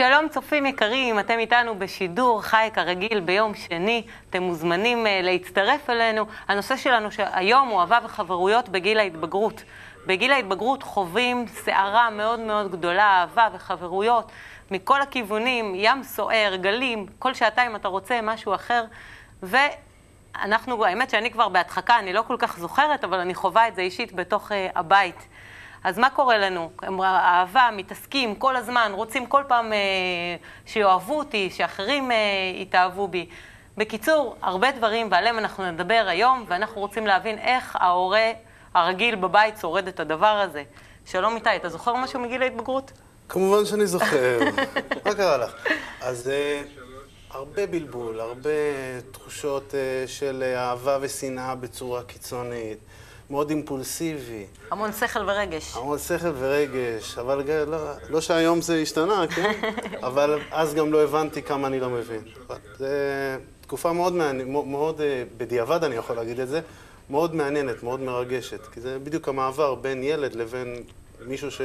שלום צופים יקרים, אתם איתנו בשידור חי כרגיל ביום שני, אתם מוזמנים uh, להצטרף אלינו. הנושא שלנו היום הוא אהבה וחברויות בגיל ההתבגרות. בגיל ההתבגרות חווים סערה מאוד מאוד גדולה, אהבה וחברויות מכל הכיוונים, ים סוער, גלים, כל שעתיים אתה רוצה משהו אחר. ואנחנו, האמת שאני כבר בהדחקה, אני לא כל כך זוכרת, אבל אני חווה את זה אישית בתוך uh, הבית. אז מה קורה לנו? אהבה, מתעסקים כל הזמן, רוצים כל פעם אה, שיאהבו אותי, שאחרים אה, יתאהבו בי. בקיצור, הרבה דברים ועליהם אנחנו נדבר היום, ואנחנו רוצים להבין איך ההורה הרגיל בבית שורד את הדבר הזה. שלום איתי, אתה זוכר משהו מגיל ההתבגרות? כמובן שאני זוכר. מה קרה לך? אז אה, הרבה בלבול, הרבה תחושות אה, של אהבה ושנאה בצורה קיצונית. מאוד אימפולסיבי. המון שכל ורגש. המון שכל ורגש, אבל לא, לא שהיום זה השתנה, כן? אבל אז גם לא הבנתי כמה אני לא מבין. זו תקופה מאוד מעניינת, מאוד, אה, בדיעבד אני יכול להגיד את זה, מאוד מעניינת, מאוד מרגשת. כי זה בדיוק המעבר בין ילד לבין מישהו ש...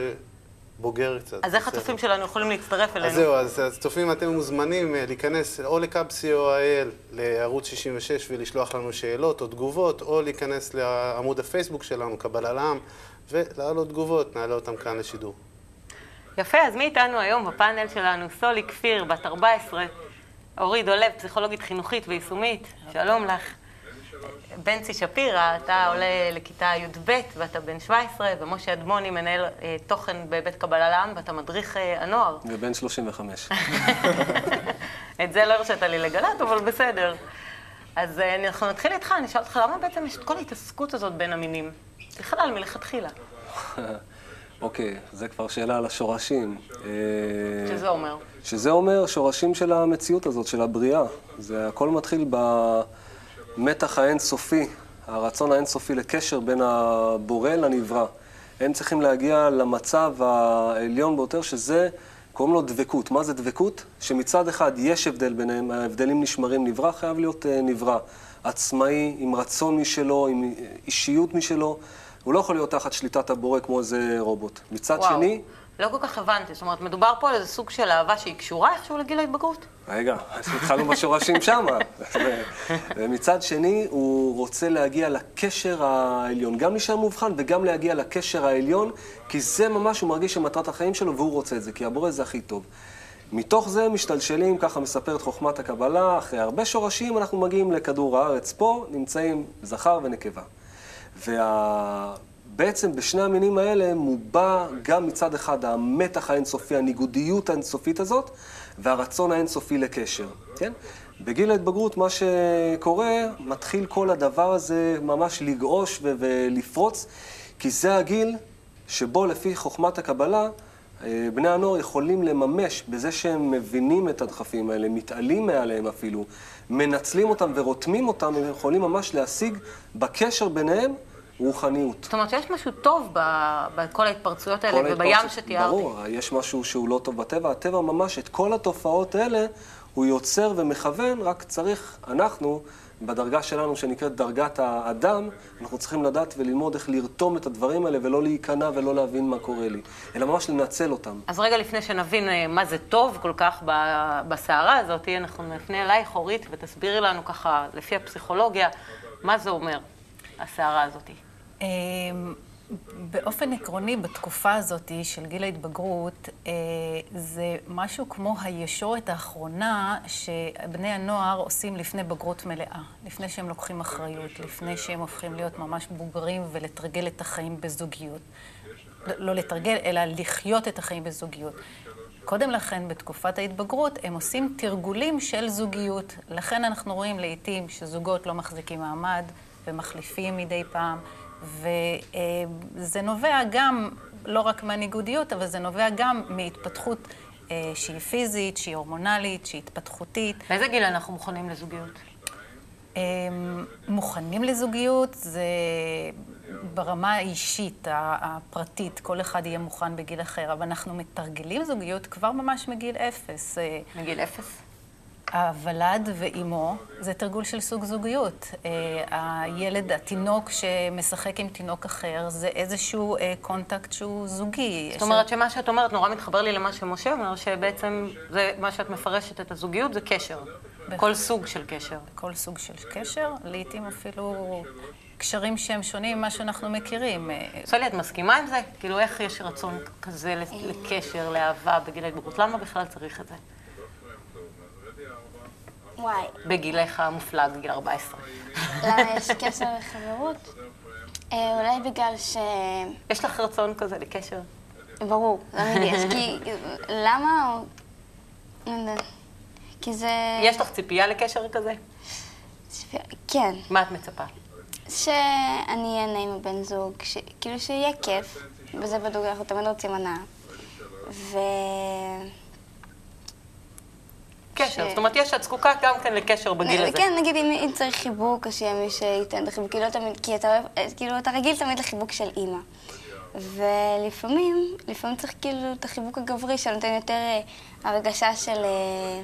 בוגר קצת. אז איך הצופים שלנו יכולים להצטרף אלינו? אז זהו, אז הצופים אתם מוזמנים אה, להיכנס או לקאפסי או אייל לערוץ 66 ולשלוח לנו שאלות או תגובות, או להיכנס לעמוד הפייסבוק שלנו, קבלה לעם, ולהעלות תגובות, נעלה אותם כאן לשידור. יפה, אז מי איתנו היום בפאנל שלנו? סולי כפיר, בת 14, אורי דולב, פסיכולוגית חינוכית ויישומית, שלום לך. בנצי שפירא, אתה עולה לכיתה י"ב ואתה בן 17, ומשה אדמוני מנהל אה, תוכן בבית קבלה לעם ואתה מדריך אה, הנוער. ובן 35. את זה לא הרשית לי לגלות, אבל בסדר. אז אה, אנחנו נתחיל איתך, אני אשאל אותך, למה בעצם יש את כל ההתעסקות הזאת בין המינים? בכלל, מלכתחילה. אוקיי, זה כבר שאלה על השורשים. שזה אומר? שזה אומר שורשים של המציאות הזאת, של הבריאה. זה הכל מתחיל ב... המתח האינסופי, הרצון האינסופי לקשר בין הבורא לנברא. הם צריכים להגיע למצב העליון ביותר, שזה, קוראים לו דבקות. מה זה דבקות? שמצד אחד יש הבדל ביניהם, ההבדלים נשמרים, נברא חייב להיות uh, נברא. עצמאי, עם רצון משלו, עם אישיות משלו. הוא לא יכול להיות תחת שליטת הבורא כמו איזה רובוט. מצד וואו. שני... לא כל כך הבנתי, זאת אומרת, מדובר פה על איזה סוג של אהבה שהיא קשורה איכשהו לגיל ההתבגרות? רגע, התחלנו בשורשים שמה. ומצד שני, הוא רוצה להגיע לקשר העליון, גם להישאר מובחן וגם להגיע לקשר העליון, כי זה ממש, הוא מרגיש שמטרת החיים שלו והוא רוצה את זה, כי הבורא זה הכי טוב. מתוך זה משתלשלים, ככה מספרת חוכמת הקבלה, אחרי הרבה שורשים אנחנו מגיעים לכדור הארץ. פה נמצאים זכר ונקבה. וה... בעצם בשני המינים האלה מובע גם מצד אחד המתח האינסופי, הניגודיות האינסופית הזאת, והרצון האינסופי לקשר, כן? בגיל ההתבגרות מה שקורה, מתחיל כל הדבר הזה ממש לגעוש ולפרוץ, כי זה הגיל שבו לפי חוכמת הקבלה, אה, בני הנוער יכולים לממש בזה שהם מבינים את הדחפים האלה, מתעלים מעליהם אפילו, מנצלים אותם ורותמים אותם, הם יכולים ממש להשיג בקשר ביניהם רוחניות. זאת אומרת שיש משהו טוב בכל ההתפרצויות האלה ובים ההתפרצ... שתיארתי. ברור, יש משהו שהוא לא טוב בטבע. הטבע ממש, את כל התופעות האלה הוא יוצר ומכוון, רק צריך, אנחנו, בדרגה שלנו שנקראת דרגת האדם, אנחנו צריכים לדעת וללמוד איך לרתום את הדברים האלה ולא להיכנע ולא להבין מה קורה לי, אלא ממש לנצל אותם. אז רגע לפני שנבין אה, מה זה טוב כל כך בסערה הזאת, אנחנו נפנה אלייך, אורית, ותסבירי לנו ככה, לפי הפסיכולוגיה, מה זה אומר, הסערה הזאת. אמ, באופן עקרוני, בתקופה הזאת של גיל ההתבגרות, אה, זה משהו כמו הישורת האחרונה שבני הנוער עושים לפני בגרות מלאה, לפני שהם לוקחים אחריות, לפני שהם הופכים להיות ממש בוגרים ולתרגל את החיים בזוגיות. לא לתרגל, אלא לחיות את החיים בזוגיות. קודם לכן, בתקופת ההתבגרות, הם עושים תרגולים של זוגיות. לכן אנחנו רואים לעיתים שזוגות לא מחזיקים מעמד ומחליפים מדי פעם. וזה נובע גם, לא רק מהניגודיות, אבל זה נובע גם מהתפתחות אה, שהיא פיזית, שהיא הורמונלית, שהיא התפתחותית. באיזה גיל אנחנו מוכנים לזוגיות? אה, מוכנים לזוגיות זה ברמה האישית, הפרטית, כל אחד יהיה מוכן בגיל אחר, אבל אנחנו מתרגלים זוגיות כבר ממש מגיל אפס. אה, מגיל אפס? הוולד ואימו זה תרגול של סוג זוגיות. הילד, התינוק שמשחק עם תינוק אחר, זה איזשהו קונטקט שהוא זוגי. זאת אומרת שמה שאת אומרת נורא מתחבר לי למה שמשה אומר, שבעצם זה מה שאת מפרשת את הזוגיות זה קשר. כל סוג של קשר. כל סוג של קשר, לעתים אפילו קשרים שהם שונים ממה שאנחנו מכירים. סולי, את מסכימה עם זה? כאילו, איך יש רצון כזה לקשר, לאהבה בגיל ההתבגרות? למה בכלל צריך את זה? וואי. בגילך המופלג, גיל 14. למה יש קשר לחברות? אה, אולי בגלל ש... יש לך רצון כזה לקשר? ברור, תמיד יש. כי למה... כי זה... יש לך ציפייה לקשר כזה? כן. מה את מצפה? שאני אהנה עם הבן זוג, ש... כאילו שיהיה כיף, וזה בדוק, אנחנו תמיד רוצים הנאה. ו... קשר, זאת אומרת, יש, את זקוקה גם כן לקשר בגיל הזה. כן, נגיד אם, צריך חיבוק, אז שיהיה מי שייתן את החיבוק, כאילו, תמיד, כי אתה אוהב, כאילו, אתה רגיל תמיד לחיבוק של אימא. ולפעמים, לפעמים צריך כאילו את החיבוק הגברי שנותן יותר אה, הרגשה של... אה,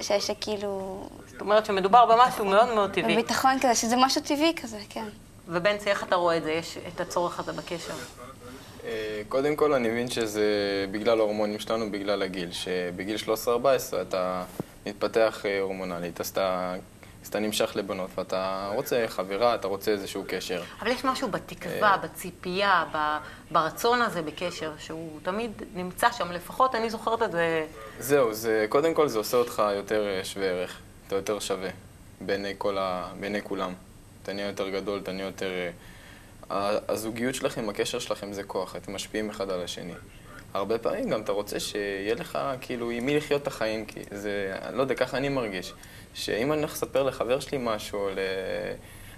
ש... שכאילו... זאת אומרת שמדובר במשהו מאוד מאוד טבעי. בביטחון כזה, שזה משהו טבעי כזה, כן. ובנצי, איך אתה רואה את זה? יש את הצורך הזה בקשר? קודם כל, אני מבין שזה בגלל ההורמונים שלנו, בגלל הגיל. שבגיל 13-14 אתה מתפתח הורמונלית, אז אתה, אז אתה נמשך לבנות, ואתה רוצה חברה, אתה רוצה איזשהו קשר. אבל יש משהו בתקווה, בציפייה, ברצון הזה בקשר, שהוא תמיד נמצא שם, לפחות אני זוכרת את זה. זהו, זה, קודם כל זה עושה אותך יותר שווה ערך, אתה יותר שווה בעיני, ה, בעיני כולם. אתה נהיה יותר גדול, אתה נהיה יותר... הזוגיות שלכם, הקשר שלכם זה כוח, אתם משפיעים אחד על השני. הרבה פעמים גם אתה רוצה שיהיה לך, כאילו, עם מי לחיות את החיים, כי זה, לא יודע, ככה אני מרגיש. שאם אני הולך לספר לחבר שלי משהו, או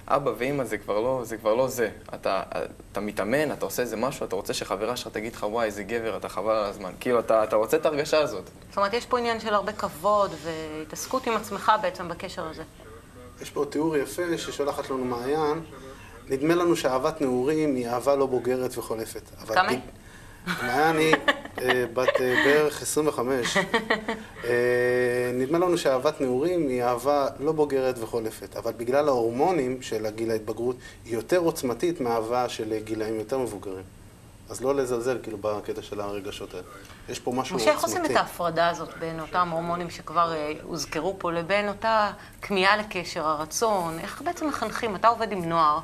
לאבא ואמא, זה כבר לא זה. כבר לא זה. אתה, אתה מתאמן, אתה עושה איזה משהו, אתה רוצה שחברה שלך תגיד לך, וואי, איזה גבר, אתה חבל על הזמן. כאילו, אתה, אתה רוצה את ההרגשה הזאת. זאת אומרת, יש פה עניין של הרבה כבוד והתעסקות עם עצמך בעצם בקשר הזה. יש פה תיאור יפה ששולחת לנו מעיין. נדמה לנו שאהבת נעורים היא אהבה לא בוגרת וחולפת. כמה היא? מעיין היא בת בערך 25. נדמה לנו שאהבת נעורים היא אהבה לא בוגרת וחולפת, אבל בגלל ההורמונים של הגיל ההתבגרות, היא יותר עוצמתית מאהבה של גילאים יותר מבוגרים. אז לא לזלזל כאילו בקטע של הרגשות האלה. יש פה משהו עוצמתי. משה, איך עושים את ההפרדה הזאת בין אותם הורמונים שכבר הוזכרו פה לבין אותה כמיהה לקשר, הרצון? איך בעצם מחנכים? אתה עובד עם נוער.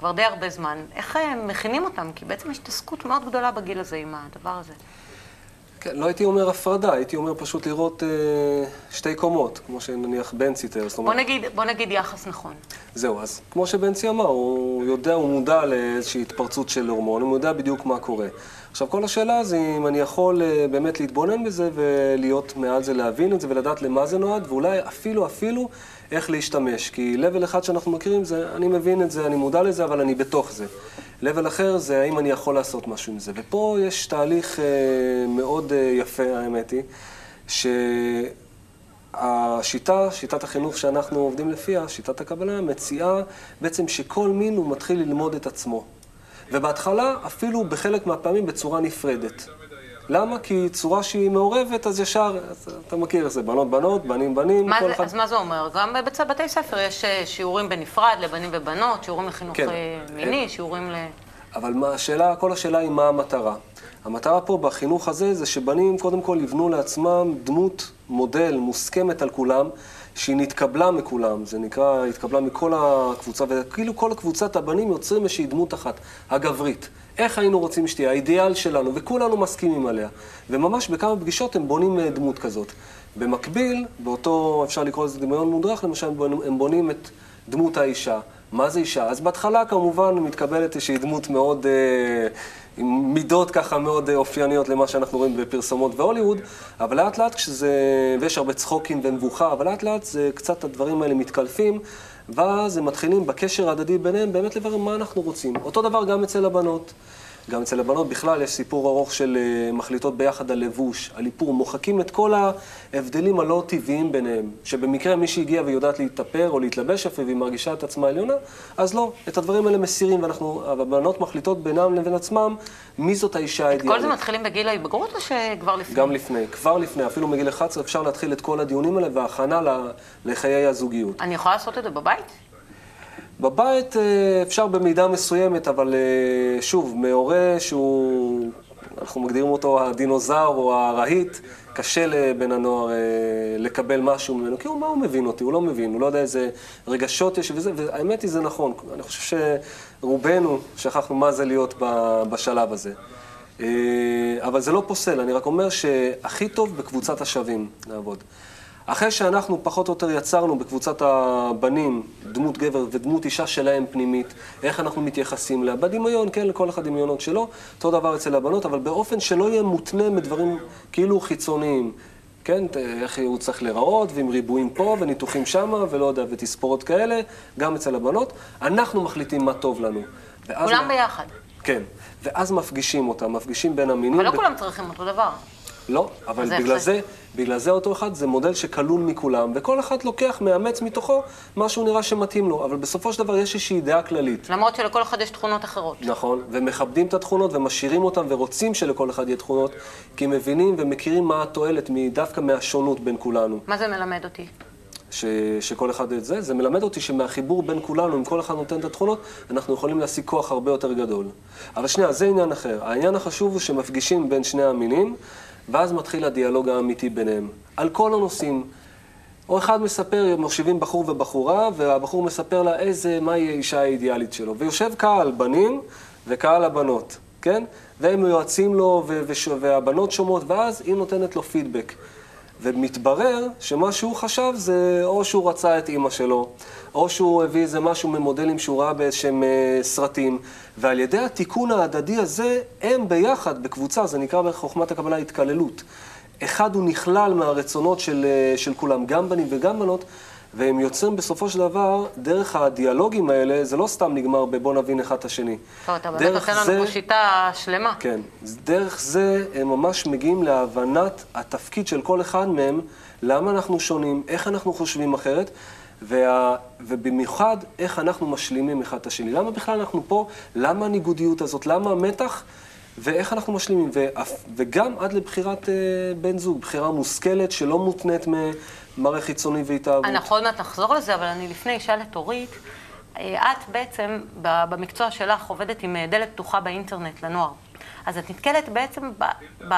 כבר די הרבה זמן. איך הם מכינים אותם? כי בעצם יש התעסקות מאוד גדולה בגיל הזה עם הדבר הזה. כן, לא הייתי אומר הפרדה, הייתי אומר פשוט לראות אה, שתי קומות, כמו שנניח בנצי תיאר. בוא נגיד, בוא נגיד יחס נכון. זהו, אז כמו שבנצי אמר, הוא יודע, הוא מודע לאיזושהי התפרצות של הורמון, הוא יודע בדיוק מה קורה. עכשיו, כל השאלה זה אם אני יכול אה, באמת להתבונן בזה ולהיות מעל זה, להבין את זה ולדעת למה זה נועד, ואולי אפילו, אפילו, איך להשתמש. כי level אחד שאנחנו מכירים זה, אני מבין את זה, אני מודע לזה, אבל אני בתוך זה. level אחר זה האם אני יכול לעשות משהו עם זה. ופה יש תהליך אה, מאוד אה, יפה, האמת היא, שהשיטה, שיטת החינוך שאנחנו עובדים לפיה, שיטת הקבלה, מציעה בעצם שכל מין הוא מתחיל ללמוד את עצמו. ובהתחלה, אפילו בחלק מהפעמים בצורה נפרדת. למה? כי צורה שהיא מעורבת, אז ישר, אז אתה מכיר איך זה, בנות בנות, בנים בנים, מה כל זה, אחד... אז מה זה אומר? גם בבתי ספר יש אה, שיעורים בנפרד לבנים ובנות, שיעורים לחינוך כן. אה, מיני, שיעורים ל... אבל מה, השאלה, כל השאלה היא מה המטרה. המטרה פה בחינוך הזה זה שבנים קודם כל יבנו לעצמם דמות, מודל, מוסכמת על כולם, שהיא נתקבלה מכולם, זה נקרא, התקבלה מכל הקבוצה, וכאילו כל קבוצת הבנים יוצרים איזושהי דמות אחת, הגברית. איך היינו רוצים שתהיה, האידיאל שלנו, וכולנו מסכימים עליה. וממש בכמה פגישות הם בונים אה, דמות כזאת. במקביל, באותו, אפשר לקרוא לזה דמיון מודרך, למשל, הם בונים את דמות האישה. מה זה אישה? אז בהתחלה כמובן מתקבלת איזושהי דמות מאוד, אה, עם מידות ככה מאוד אה, אופייניות למה שאנחנו רואים בפרסומות והוליווד, אבל לאט לאט כשזה, ויש הרבה צחוקים ומבוכה, אבל לאט לאט זה קצת הדברים האלה מתקלפים, ואז הם מתחילים בקשר ההדדי ביניהם באמת לברר מה אנחנו רוצים. אותו דבר גם אצל הבנות. גם אצל הבנות בכלל יש סיפור ארוך של אה, מחליטות ביחד על לבוש, על איפור, מוחקים את כל ההבדלים הלא טבעיים ביניהם. שבמקרה מישהי הגיעה והיא להתאפר או להתלבש יפה והיא מרגישה את עצמה עליונה, אז לא, את הדברים האלה מסירים, ואנחנו, הבנות מחליטות בינם לבין עצמם מי זאת האישה האידיאלית. כל זה מתחילים בגיל ההתבגרות או שכבר לפני? גם לפני, כבר לפני, אפילו מגיל 11 אפשר להתחיל את כל הדיונים האלה וההכנה לחיי הזוגיות. אני יכולה לעשות את זה בבית? בבית אה, אפשר במידה מסוימת, אבל אה, שוב, מהורה שהוא, אנחנו מגדירים אותו הדינוזאור או הרהיט, קשה לבן הנוער אה, לקבל משהו ממנו, כי הוא, מה הוא מבין אותי? הוא לא מבין, הוא לא יודע איזה רגשות יש וזה, והאמת היא זה נכון. אני חושב שרובנו שכחנו מה זה להיות בשלב הזה. אבל זה לא פוסל, אני רק אומר שהכי טוב בקבוצת השווים לעבוד. אחרי שאנחנו פחות או יותר יצרנו בקבוצת הבנים דמות גבר ודמות אישה שלהם פנימית, איך אנחנו מתייחסים אליה, בדמיון, כן, לכל אחד דמיונות שלו, אותו דבר אצל הבנות, אבל באופן שלא יהיה מותנה מדברים כאילו חיצוניים. כן, איך הוא צריך להיראות, ועם ריבועים פה, וניתוחים שמה, ולא יודע, ותספורות כאלה, גם אצל הבנות. אנחנו מחליטים מה טוב לנו. כולם מה- ביחד. כן. ואז מפגישים אותם, מפגישים בין המינים. אבל לא ב- כולם צריכים אותו דבר. לא, אבל בגלל זה? זה, בגלל זה אותו אחד זה מודל שכלול מכולם, וכל אחד לוקח, מאמץ מתוכו מה שהוא נראה שמתאים לו, אבל בסופו של דבר יש איזושהי דעה כללית. למרות שלכל אחד יש תכונות אחרות. נכון, ומכבדים את התכונות ומשאירים אותן ורוצים שלכל אחד יהיה תכונות, כי מבינים ומכירים מה התועלת דווקא מהשונות בין כולנו. מה זה מלמד אותי? ש, שכל אחד את זה, זה מלמד אותי שמהחיבור בין כולנו, אם כל אחד נותן את התכונות, אנחנו יכולים להשיג כוח הרבה יותר גדול. אבל שנייה, זה עניין אחר. העניין החשוב הוא שמפגישים בין שני המינים, ואז מתחיל הדיאלוג האמיתי ביניהם. על כל הנושאים. או אחד מספר, מושיבים בחור ובחורה, והבחור מספר לה איזה, מהי האישה האידיאלית שלו. ויושב קהל בנים וקהל הבנות, כן? והם יועצים לו, והבנות שומעות, ואז היא נותנת לו פידבק. ומתברר שמה שהוא חשב זה או שהוא רצה את אימא שלו, או שהוא הביא איזה משהו ממודלים שהוא ראה באיזשהם אה, סרטים, ועל ידי התיקון ההדדי הזה, הם ביחד, בקבוצה, זה נקרא בחוכמת הקבלה התקללות. אחד הוא נכלל מהרצונות של, אה, של כולם, גם בנים וגם בנות, והם יוצרים בסופו של דבר, דרך הדיאלוגים האלה, זה לא סתם נגמר בבוא נבין אחד את השני. טוב, אתה באמת נותן לנו פה שיטה שלמה. כן. דרך זה הם ממש מגיעים להבנת התפקיד של כל אחד מהם, למה אנחנו שונים, איך אנחנו חושבים אחרת, וה... ובמיוחד איך אנחנו משלימים אחד את השני. למה בכלל אנחנו פה? למה הניגודיות הזאת? למה המתח? ואיך אנחנו משלימים, ואף, וגם עד לבחירת אה, בן זוג, בחירה מושכלת שלא מותנית ממראה חיצוני והתאהבות. אנחנו עוד מעט נחזור לזה, אבל אני לפני אשאל את אורית. אה, את בעצם, במקצוע שלך, עובדת עם אה, דלת פתוחה באינטרנט לנוער. אז את נתקלת בעצם, ב, ב,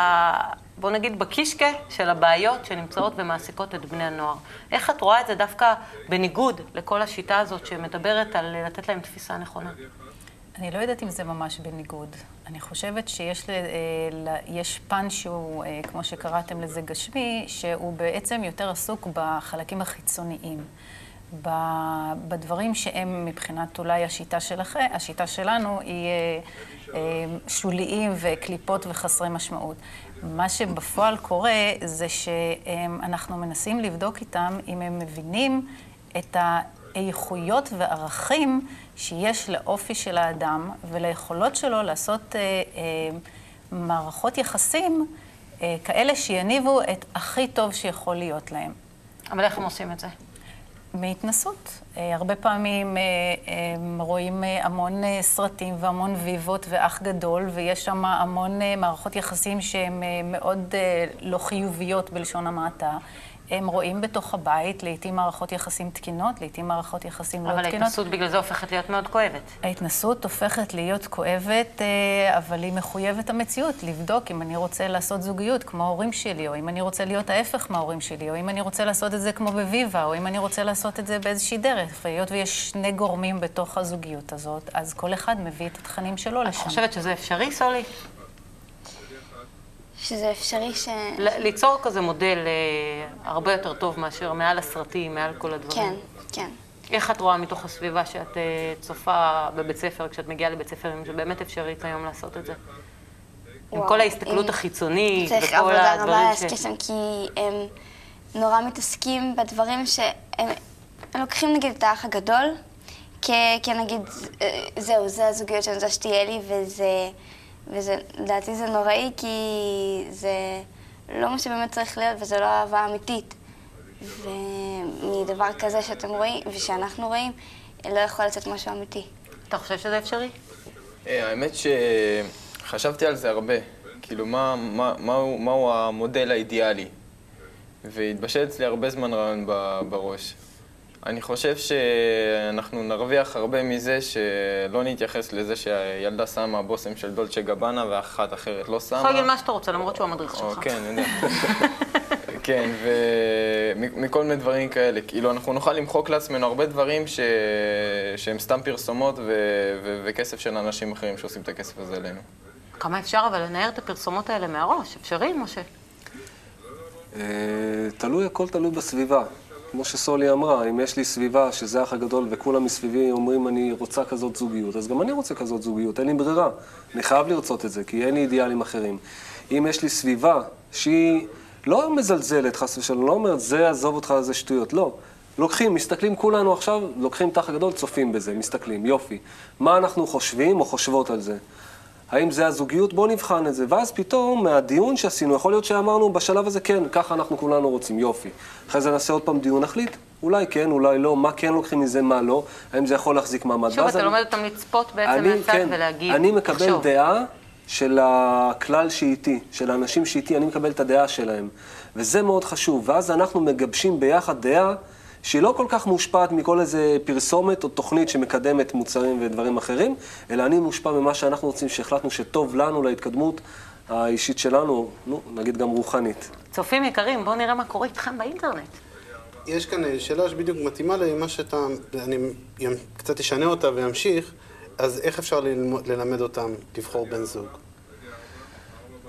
בוא נגיד, בקישקע של הבעיות שנמצאות ומעסיקות את בני הנוער. איך את רואה את זה דווקא בניגוד לכל השיטה הזאת שמדברת על לתת להם תפיסה נכונה? אני לא יודעת אם זה ממש בניגוד. אני חושבת שיש ל, אה, יש פן שהוא, אה, כמו שקראתם לזה, גשמי, שהוא בעצם יותר עסוק בחלקים החיצוניים. בדברים שהם מבחינת אולי השיטה שלכם, השיטה שלנו היא אה, אה, שוליים וקליפות וחסרי משמעות. מה שבפועל קורה זה שאנחנו מנסים לבדוק איתם אם הם מבינים את האיכויות וערכים שיש לאופי של האדם וליכולות שלו לעשות אה, מערכות יחסים כאלה שיניבו את הכי טוב שיכול להיות להם. אבל איך הם עושים את זה? מהתנסות. אה, הרבה פעמים אה, אה, רואים המון סרטים והמון ויבות ואח גדול, ויש שם המון מערכות יחסים שהן מאוד לא חיוביות בלשון המעטה. הם רואים בתוך הבית, לעתים מערכות יחסים תקינות, לעתים מערכות יחסים לא אבל תקינות. ההתנסות בגלל זה הופכת להיות מאוד כואבת. ההתנסות הופכת להיות כואבת, אה, אבל היא מחויבת המציאות, לבדוק אם אני רוצה לעשות זוגיות כמו ההורים שלי, או אם אני רוצה להיות ההפך מההורים שלי, או אם אני רוצה לעשות את זה כמו בוויבה, או אם אני רוצה לעשות את זה באיזושהי דרך. והיות ויש שני גורמים בתוך הזוגיות הזאת, אז כל אחד מביא את התכנים שלו את לשם. חושבת שזה אפשרי, סולי? שזה אפשרי ש... ליצור כזה מודל אה, הרבה יותר טוב מאשר מעל הסרטים, מעל כל הדברים. כן, כן. איך את רואה מתוך הסביבה שאת אה, צופה בבית ספר, כשאת מגיעה לבית ספר, אם זה באמת אפשרית היום לעשות את זה? עם וואו, כל ההסתכלות החיצונית צריך וכל עבודה רבה הדברים להשקיע שם, כי הם נורא מתעסקים בדברים שהם הם לוקחים נגיד את האח הגדול, כנגיד, אה, זהו, זה הזוגיות שאני רוצה שתהיה לי, וזה... ולדעתי זה נוראי כי זה לא מה שבאמת צריך להיות וזה לא אהבה אמיתית. ומדבר כזה שאתם רואים, ושאנחנו רואים, לא יכול לצאת משהו אמיתי. אתה חושב שזה אפשרי? אה, האמת שחשבתי על זה הרבה. כאילו, מה, מה, מהו, מהו המודל האידיאלי? והתבשל אצלי הרבה זמן רעיון בראש. אני חושב שאנחנו נרוויח הרבה מזה שלא נתייחס לזה שהילדה שמה בושם של דולצ'ה גבנה ואחת אחרת לא אתה שמה. יכול להגיד מה שאתה רוצה, למרות שהוא המדריך שלך. כן, אני יודע. כן, ומכל מיני דברים כאלה. כאילו, אנחנו נוכל למחוק לעצמנו הרבה דברים ש... שהם סתם פרסומות ו... ו... וכסף של אנשים אחרים שעושים את הכסף הזה עלינו. כמה אפשר אבל לנער את הפרסומות האלה מהראש? אפשרי, משה? אה, תלוי, הכל תלוי בסביבה. כמו שסולי אמרה, אם יש לי סביבה שזה האח הגדול וכולם מסביבי אומרים אני רוצה כזאת זוגיות, אז גם אני רוצה כזאת זוגיות, אין לי ברירה. אני חייב לרצות את זה, כי אין לי אידיאלים אחרים. אם יש לי סביבה שהיא לא מזלזלת, חס ושלום, לא אומרת זה עזוב אותך, זה שטויות, לא. לוקחים, מסתכלים כולנו עכשיו, לוקחים את האח הגדול, צופים בזה, מסתכלים, יופי. מה אנחנו חושבים או חושבות על זה? האם זה הזוגיות? בואו נבחן את זה. ואז פתאום, מהדיון שעשינו, יכול להיות שאמרנו בשלב הזה, כן, ככה אנחנו כולנו רוצים, יופי. אחרי זה נעשה עוד פעם דיון, נחליט, אולי כן, אולי לא, מה כן לוקחים מזה, מה לא, האם זה יכול להחזיק מעמד. שוב, אתה אני- לומד אותם לצפות בעצם אני, מהצד כן, ולהגיד, אני מקבל לחשוב. דעה של הכלל שאיתי, של האנשים שאיתי, אני מקבל את הדעה שלהם. וזה מאוד חשוב. ואז אנחנו מגבשים ביחד דעה שהיא לא כל כך מושפעת מכל איזה פרסומת או תוכנית שמקדמת מוצרים ודברים אחרים, אלא אני מושפע ממה שאנחנו רוצים, שהחלטנו שטוב לנו להתקדמות האישית שלנו, נו, נגיד גם רוחנית. צופים יקרים, בואו נראה מה קורה איתכם באינטרנט. יש כאן אה, שאלה שבדיוק מתאימה למה שאתה, אני קצת אשנה אותה ואמשיך, אז איך אפשר ללמוד, ללמד אותם לבחור בן זוג?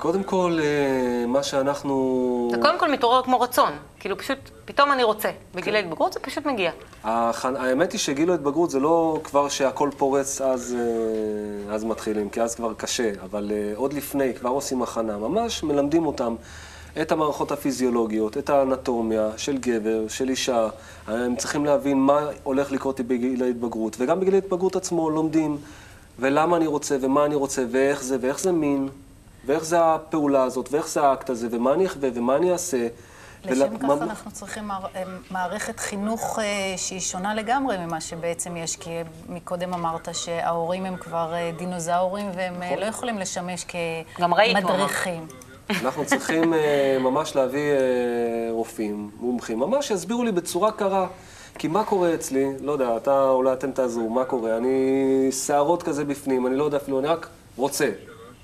קודם כל, אה, מה שאנחנו... זה קודם כל מתעורר כמו רצון. כאילו פשוט, פתאום אני רוצה. בגיל כן. ההתבגרות זה פשוט מגיע. האמת היא שגיל ההתבגרות זה לא כבר שהכל פורץ אז, אה, אז מתחילים, כי אז כבר קשה, אבל אה, עוד לפני כבר עושים הכנה, ממש מלמדים אותם את המערכות הפיזיולוגיות, את האנטומיה של גבר, של אישה, הם צריכים להבין מה הולך לקרות בגיל ההתבגרות, וגם בגיל ההתבגרות עצמו לומדים ולמה אני רוצה ומה אני רוצה ואיך זה ואיך זה מין. ואיך זה הפעולה הזאת, ואיך זה האקט הזה, ומה אני אחווה, ומה אני אעשה. לשם כך מה- אנחנו צריכים אה, מערכת חינוך אה, שהיא שונה לגמרי ממה שבעצם יש, כי מקודם אמרת שההורים הם כבר אה, דינוזאורים והם נכון. אה, לא יכולים לשמש. כמדריכים. אנחנו צריכים אה, ממש להביא אה, רופאים, מומחים, ממש שיסבירו לי בצורה קרה. כי מה קורה אצלי, לא יודע, אתה, אולי אתם תעזרו, מה קורה? אני שערות כזה בפנים, אני לא יודע אפילו, אני רק רוצה,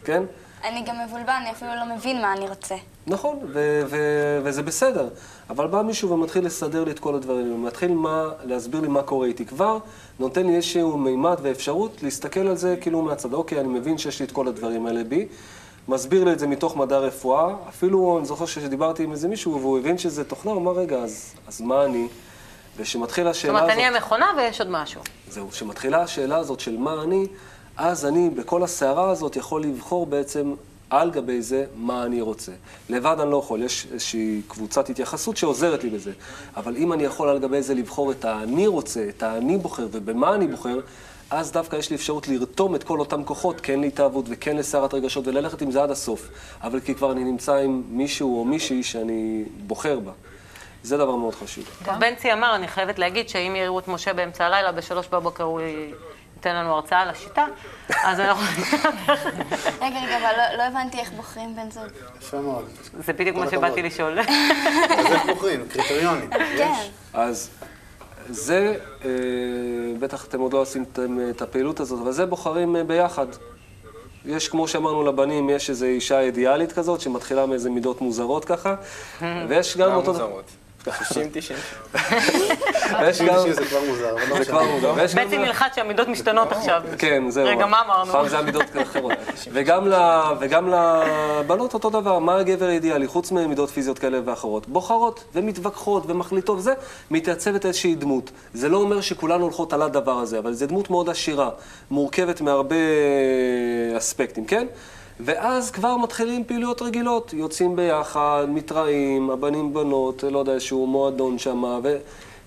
כן? אני גם מבולבל, אני אפילו לא מבין מה אני רוצה. נכון, ו- ו- וזה בסדר. אבל בא מישהו ומתחיל לסדר לי את כל הדברים, מתחיל מה, להסביר לי מה קורה איתי. כבר נותן לי איזשהו מימד ואפשרות להסתכל על זה כאילו מהצד. אוקיי, אני מבין שיש לי את כל הדברים האלה בי. מסביר לי את זה מתוך מדע רפואה. אפילו, אני זוכר שדיברתי עם איזה מישהו והוא הבין שזה תוכנה, הוא אמר, רגע, אז, אז מה אני? ושמתחילה זאת השאלה אומרת, הזאת... אני המכונה ויש עוד משהו. זהו, כשמתחילה השאלה הזאת של מה אני, אז אני בכל הסערה הזאת יכול לבחור בעצם על גבי זה מה אני רוצה. לבד אני לא יכול, יש איזושהי קבוצת התייחסות שעוזרת לי בזה. אבל אם אני יכול על גבי זה לבחור את האני רוצה, את האני בוחר ובמה אני בוחר, אז דווקא יש לי אפשרות לרתום את כל אותם כוחות, כן להתאהבות וכן לסערת רגשות, וללכת עם זה עד הסוף. אבל כי כבר אני נמצא עם מישהו או מישהי שאני בוחר בה. זה דבר מאוד חשוב. בנצי אמר, אני חייבת להגיד שאם יראו את משה באמצע הלילה, בשלוש בבוקר הוא ייתן לנו הרצאה על השיטה, אז אנחנו... רגע, רגע, אבל לא, לא הבנתי איך בוחרים בן זוג. יפה מאוד. זה בדיוק מה שבאתי. לשאול. אז איך בוחרים? קריטריונים. כן. אז זה, אה, בטח אתם עוד לא עשיתם את הפעילות הזאת, אבל זה בוחרים אה, ביחד. יש, כמו שאמרנו לבנים, יש איזו אישה אידיאלית כזאת, שמתחילה מאיזה מידות מוזרות ככה, ויש גם גם אותו... מוזרות. 60, 90. ויש גם... זה כבר מוזר, לא זה. כבר מוזר. נלחץ שהמידות משתנות עכשיו. כן, זהו. רגע, מה אמרנו? פעם זה עמידות אחרות. וגם, לבנות אותו דבר, מה הגבר האידיאלי, חוץ ממידות פיזיות כאלה ואחרות? בוחרות ומתווכחות ומחליטות וזה, מתייצבת איזושהי דמות. זה לא אומר שכולנו הולכות על הדבר הזה, אבל זו דמות מאוד עשירה, מורכבת מהרבה אספקטים, כן? ואז כבר מתחילים פעילויות רגילות, יוצאים ביחד, מתראים, הבנים בנות, לא יודע, איזשהו מועדון שם, ו...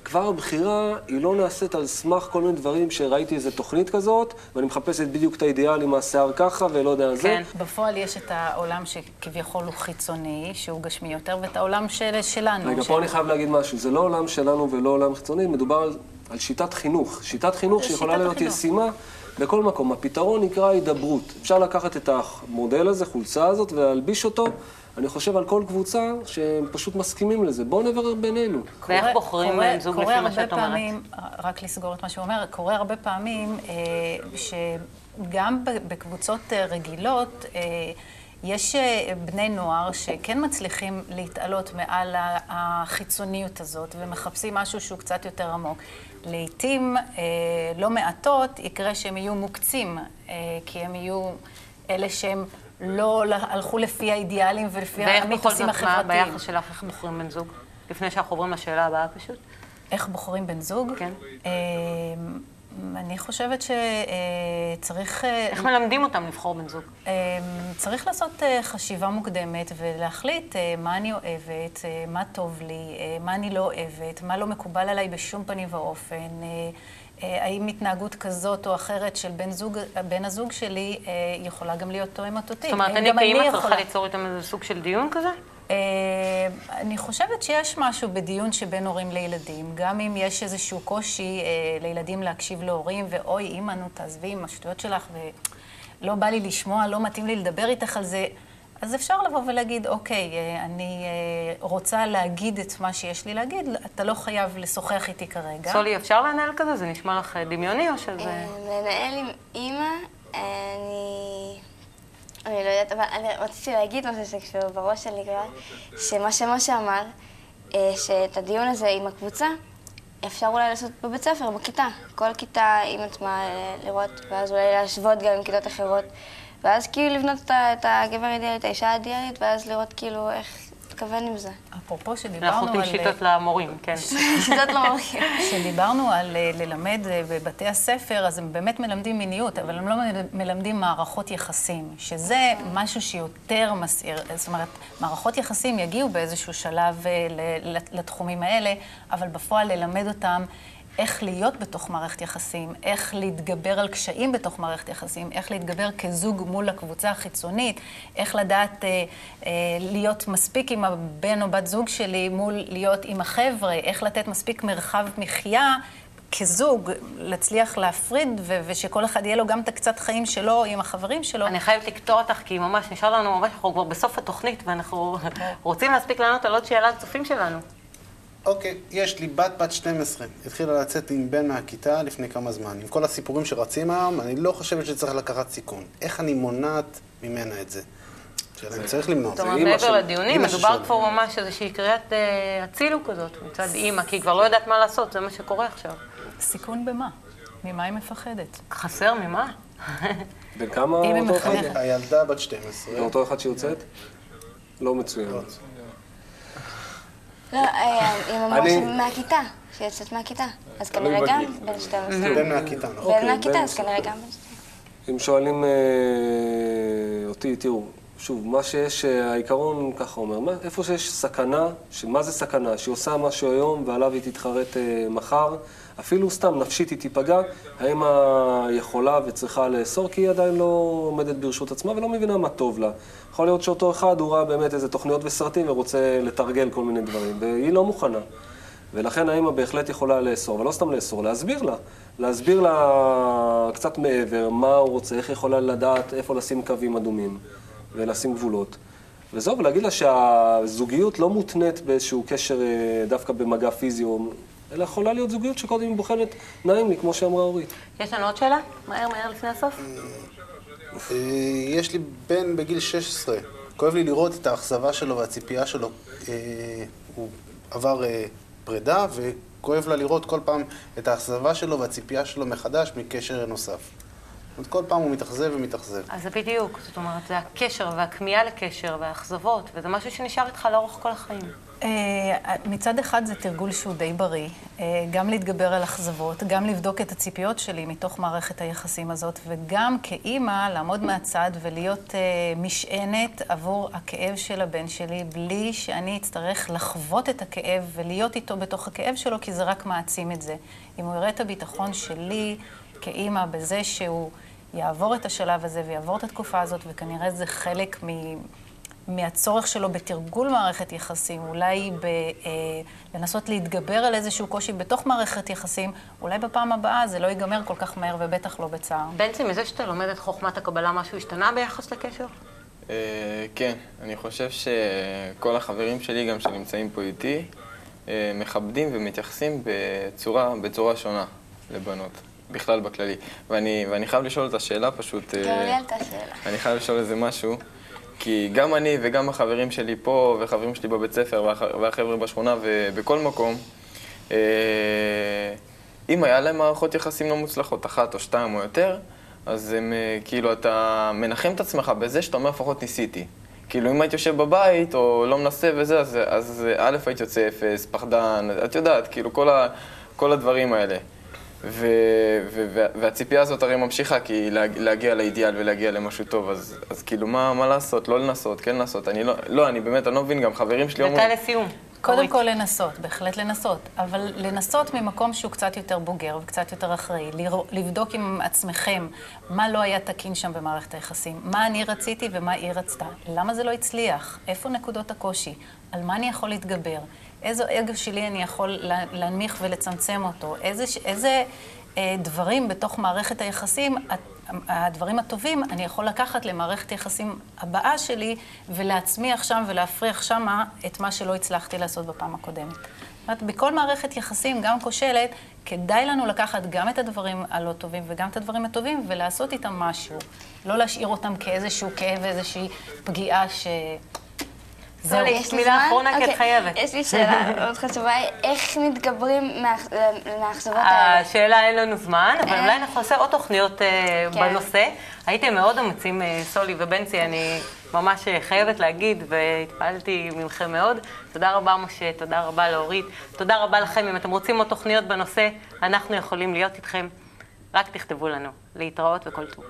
כבר הבחירה היא לא נעשית על סמך כל מיני דברים שראיתי איזה תוכנית כזאת, ואני מחפשת בדיוק את האידיאל עם השיער ככה ולא יודע זה. כן. בפועל יש את העולם שכביכול הוא חיצוני, שהוא גשמי יותר, ואת העולם של, שלנו. רגע, של- פה אני חייב להגיד משהו, זה לא עולם שלנו ולא עולם חיצוני, מדובר על, על שיטת חינוך. שיטת חינוך שיכולה שיטת להיות החינוך. ישימה בכל מקום. הפתרון נקרא הידברות. אפשר לקחת את המודל הזה, חולצה הזאת, ולהלביש אותו, אני חושב, על כל קבוצה שהם פשוט מסכימים לזה. בואו נברר בינינו. ואיך בוחרים בן זוג לפי מה שאת אומרת? פעמים, רק לסגור את מה שהוא אומר, קורה הרבה פעמים אה, שגם בקבוצות אה, רגילות, אה, יש בני נוער שכן מצליחים להתעלות מעל החיצוניות הזאת ומחפשים משהו שהוא קצת יותר עמוק. לעתים, אה, לא מעטות, יקרה שהם יהיו מוקצים, אה, כי הם יהיו אלה שהם לא הלכו לפי האידיאלים ולפי ואיך בכל המיתוסים זאת, מה החברתיים. ביחס שלך, איך בוחרים בן זוג? לפני שאנחנו עוברים לשאלה הבאה פשוט. איך בוחרים בן זוג? כן. אה, אני חושבת שצריך... איך מלמדים אותם לבחור בן זוג? אה, צריך לעשות אה, חשיבה מוקדמת ולהחליט אה, מה אני אוהבת, אה, מה טוב לי, אה, מה אני לא אוהבת, מה לא מקובל עליי בשום פנים ואופן. אה, אה, האם התנהגות כזאת או אחרת של בן, זוג, בן הזוג שלי אה, יכולה גם להיות תואמת אותי? זאת אומרת, אני כאימא יכולה- צריכה ליצור איתם איזה סוג של דיון כזה? אה, אני חושבת שיש משהו בדיון שבין הורים לילדים, גם אם יש איזשהו קושי אה, לילדים להקשיב להורים, ואוי, אימא, נו, תעזבי עם השטויות שלך, ולא בא לי לשמוע, לא מתאים לי לדבר איתך על זה, אז אפשר לבוא ולהגיד, אוקיי, אה, אני אה, רוצה להגיד את מה שיש לי להגיד, אתה לא חייב לשוחח איתי כרגע. סולי, אפשר לנהל כזה? זה נשמע לך דמיוני או שזה... אה, לנהל עם אימא, אני... אני לא יודעת, אבל אני רציתי להגיד משהו שכשהוא בראש שלי כבר, שמה שמשה אמר, אה, שאת הדיון הזה עם הקבוצה, אפשר אולי לעשות בבית ספר, בכיתה. כל כיתה עם עצמה אה, לראות, ואז אולי להשוות גם עם כיתות אחרות. ואז כאילו לבנות את הגבר האידיאלית, האישה האידיאלית, ואז לראות כאילו איך להתכוון עם זה. אפרופו אנחנו שדיברנו נותנים על... שיטות למורים, כן. שיטות לא מרחיב. כשדיברנו על אה, ללמד אה, בבתי הספר, אז הם באמת מלמדים מיניות, אבל הם לא מל- מלמדים מערכות יחסים, שזה משהו שיותר מסעיר. זאת אומרת, מערכות יחסים יגיעו באיזשהו שלב אה, לתחומים האלה, אבל בפועל ללמד אותם איך להיות בתוך מערכת יחסים, איך להתגבר על קשיים בתוך מערכת יחסים, איך להתגבר כזוג מול הקבוצה החיצונית, איך לדעת אה, אה, להיות מספיק עם הבן או בת זוג שלי מול להיות עם החבר'ה, איך לתת מספיק מרחב מחיה כזוג, להצליח להפריד ו- ושכל אחד יהיה לו גם את הקצת חיים שלו עם החברים שלו. אני חייבת לקטוע אותך, כי ממש נשאר לנו ממש, אנחנו כבר בסוף התוכנית, ואנחנו רוצים להספיק לענות על עוד שאלה לצופים שלנו. אוקיי, יש לי בת בת 12, התחילה לצאת עם בן מהכיתה לפני כמה זמן. עם כל הסיפורים שרצים היום, אני לא חושבת שצריך לקחת סיכון. איך אני מונעת ממנה את זה? שאלה אם צריך למנוע. זאת אומרת, מעבר לדיונים, מדובר פה ממש איזושהי קריאת אה, הצילו כזאת מצד אימא, כי היא כבר לא יודעת מה לעשות, זה מה שקורה עכשיו. סיכון במה? ממה היא מפחדת? חסר ממה? בן כמה אם היא אותו אחד? הילדה בת 12. זה אותו אחד שיוצאת? לא מצוין. לא, אה, היא אמרה אני- מהכיתה, שיוצאת מהכיתה. אז תלוי כנראה גם. בן 12. בן מהכיתה, נכון. בן אוקיי, מהכיתה, אז כנראה גם בן 12. אם שואלים אה, אותי, תראו, שוב, מה שיש, אה, העיקרון ככה אומר, מה, איפה שיש סכנה, שמה זה סכנה? שהיא עושה משהו היום ועליו היא תתחרט אה, מחר, אפילו סתם נפשית היא תיפגע, האם יכולה וצריכה לאסור? כי היא עדיין לא עומדת ברשות עצמה ולא מבינה מה טוב לה. יכול להיות שאותו אחד, הוא ראה באמת איזה תוכניות וסרטים ורוצה לתרגל כל מיני דברים, והיא לא מוכנה. ולכן האמא בהחלט יכולה לאסור, ולא סתם לאסור, להסביר לה. להסביר לה קצת מעבר, מה הוא רוצה, איך היא יכולה לדעת איפה לשים קווים אדומים ולשים גבולות. וזהו, ולהגיד לה שהזוגיות לא מותנית באיזשהו קשר אה, דווקא במגע פיזי, או- אלא יכולה להיות זוגיות שקודם היא בוחנת, נעים לי, כמו שאמרה אורית. יש לנו עוד שאלה? מהר, מהר לפני הסוף. אה, יש לי בן בגיל 16. כואב לי לראות את האכזבה שלו והציפייה שלו. אה, הוא עבר אה, פרידה, וכואב לה לראות כל פעם את האכזבה שלו והציפייה שלו מחדש מקשר נוסף. זאת אומרת, כל פעם הוא מתאכזב ומתאכזב. אז זה בדיוק, זאת אומרת, זה הקשר והכמיהה לקשר והאכזבות, וזה משהו שנשאר איתך לאורך כל החיים. אה, מצד אחד זה תרגול שהוא די בריא, אה, גם להתגבר על אכזבות, גם לבדוק את הציפיות שלי מתוך מערכת היחסים הזאת, וגם כאימא לעמוד מהצד ולהיות אה, משענת עבור הכאב של הבן שלי, בלי שאני אצטרך לחוות את הכאב ולהיות איתו בתוך הכאב שלו, כי זה רק מעצים את זה. אם הוא יראה את הביטחון שלי כאימא בזה שהוא יעבור את השלב הזה ויעבור את התקופה הזאת, וכנראה זה חלק מ... מהצורך שלו בתרגול מערכת יחסים, אולי בלנסות אה, להתגבר על איזשהו קושי בתוך מערכת יחסים, אולי בפעם הבאה זה לא ייגמר כל כך מהר ובטח לא בצער. בנצי, מזה שאתה לומד את חוכמת הקבלה, משהו השתנה ביחס לקשר? אה, כן, אני חושב שכל החברים שלי, גם שנמצאים פה איתי, אה, מכבדים ומתייחסים בצורה, בצורה שונה לבנות. בכלל בכללי. ואני, ואני חייב לשאול את השאלה פשוט... גם לי עלתה שאלה. אני חייב לשאול איזה משהו. כי גם אני וגם החברים שלי פה, וחברים שלי בבית ספר, והחבר'ה בשכונה ובכל מקום, אה, אם היה להם מערכות יחסים לא מוצלחות, אחת או שתיים או יותר, אז הם, אה, כאילו, אתה מנחם את עצמך בזה שאתה אומר, לפחות ניסיתי. כאילו, אם הייתי יושב בבית, או לא מנסה וזה, אז, אז א', הייתי יוצא אפס, פחדן, את יודעת, כאילו, כל, ה, כל הדברים האלה. ו, ו, ו, והציפייה הזאת הרי ממשיכה, כי להגיע לאידיאל ולהגיע למשהו טוב, אז, אז כאילו, מה, מה לעשות? לא לנסות, כן לנסות. אני לא, לא, אני באמת, אני לא מבין, גם חברים שלי אומרים... דקה לסיום. קודם כל לנסות, בהחלט לנסות, אבל לנסות ממקום שהוא קצת יותר בוגר וקצת יותר אחראי, לבדוק עם עצמכם מה לא היה תקין שם במערכת היחסים, מה אני רציתי ומה היא רצתה, למה זה לא הצליח, איפה נקודות הקושי, על מה אני יכול להתגבר, איזה אגו שלי אני יכול להנמיך ולצמצם אותו, איזה, איזה אה, דברים בתוך מערכת היחסים, הדברים הטובים, אני יכול לקחת למערכת יחסים הבאה שלי ולהצמיח שם ולהפריח שמה את מה שלא הצלחתי לעשות בפעם הקודמת. זאת אומרת, בכל מערכת יחסים, גם כושלת, כדאי לנו לקחת גם את הדברים הלא טובים וגם את הדברים הטובים ולעשות איתם משהו. לא להשאיר אותם כאיזשהו כאב, איזושהי פגיעה ש... זהו, יש מילה אחרונה כי את אוקיי, חייבת. יש לי שאלה מאוד חשובה, איך מתגברים מהאכזבות האלה? השאלה אין לנו זמן, אבל אולי אנחנו נעשה עוד תוכניות אה, כן. בנושא. הייתם מאוד אמיצים, אה, סולי ובנצי, אני ממש אה, חייבת להגיד, והתפעלתי ממכם מאוד. תודה רבה, משה, תודה רבה לאורית, תודה רבה לכם. אם אתם רוצים עוד תוכניות בנושא, אנחנו יכולים להיות איתכם. רק תכתבו לנו. להתראות וכל טוב.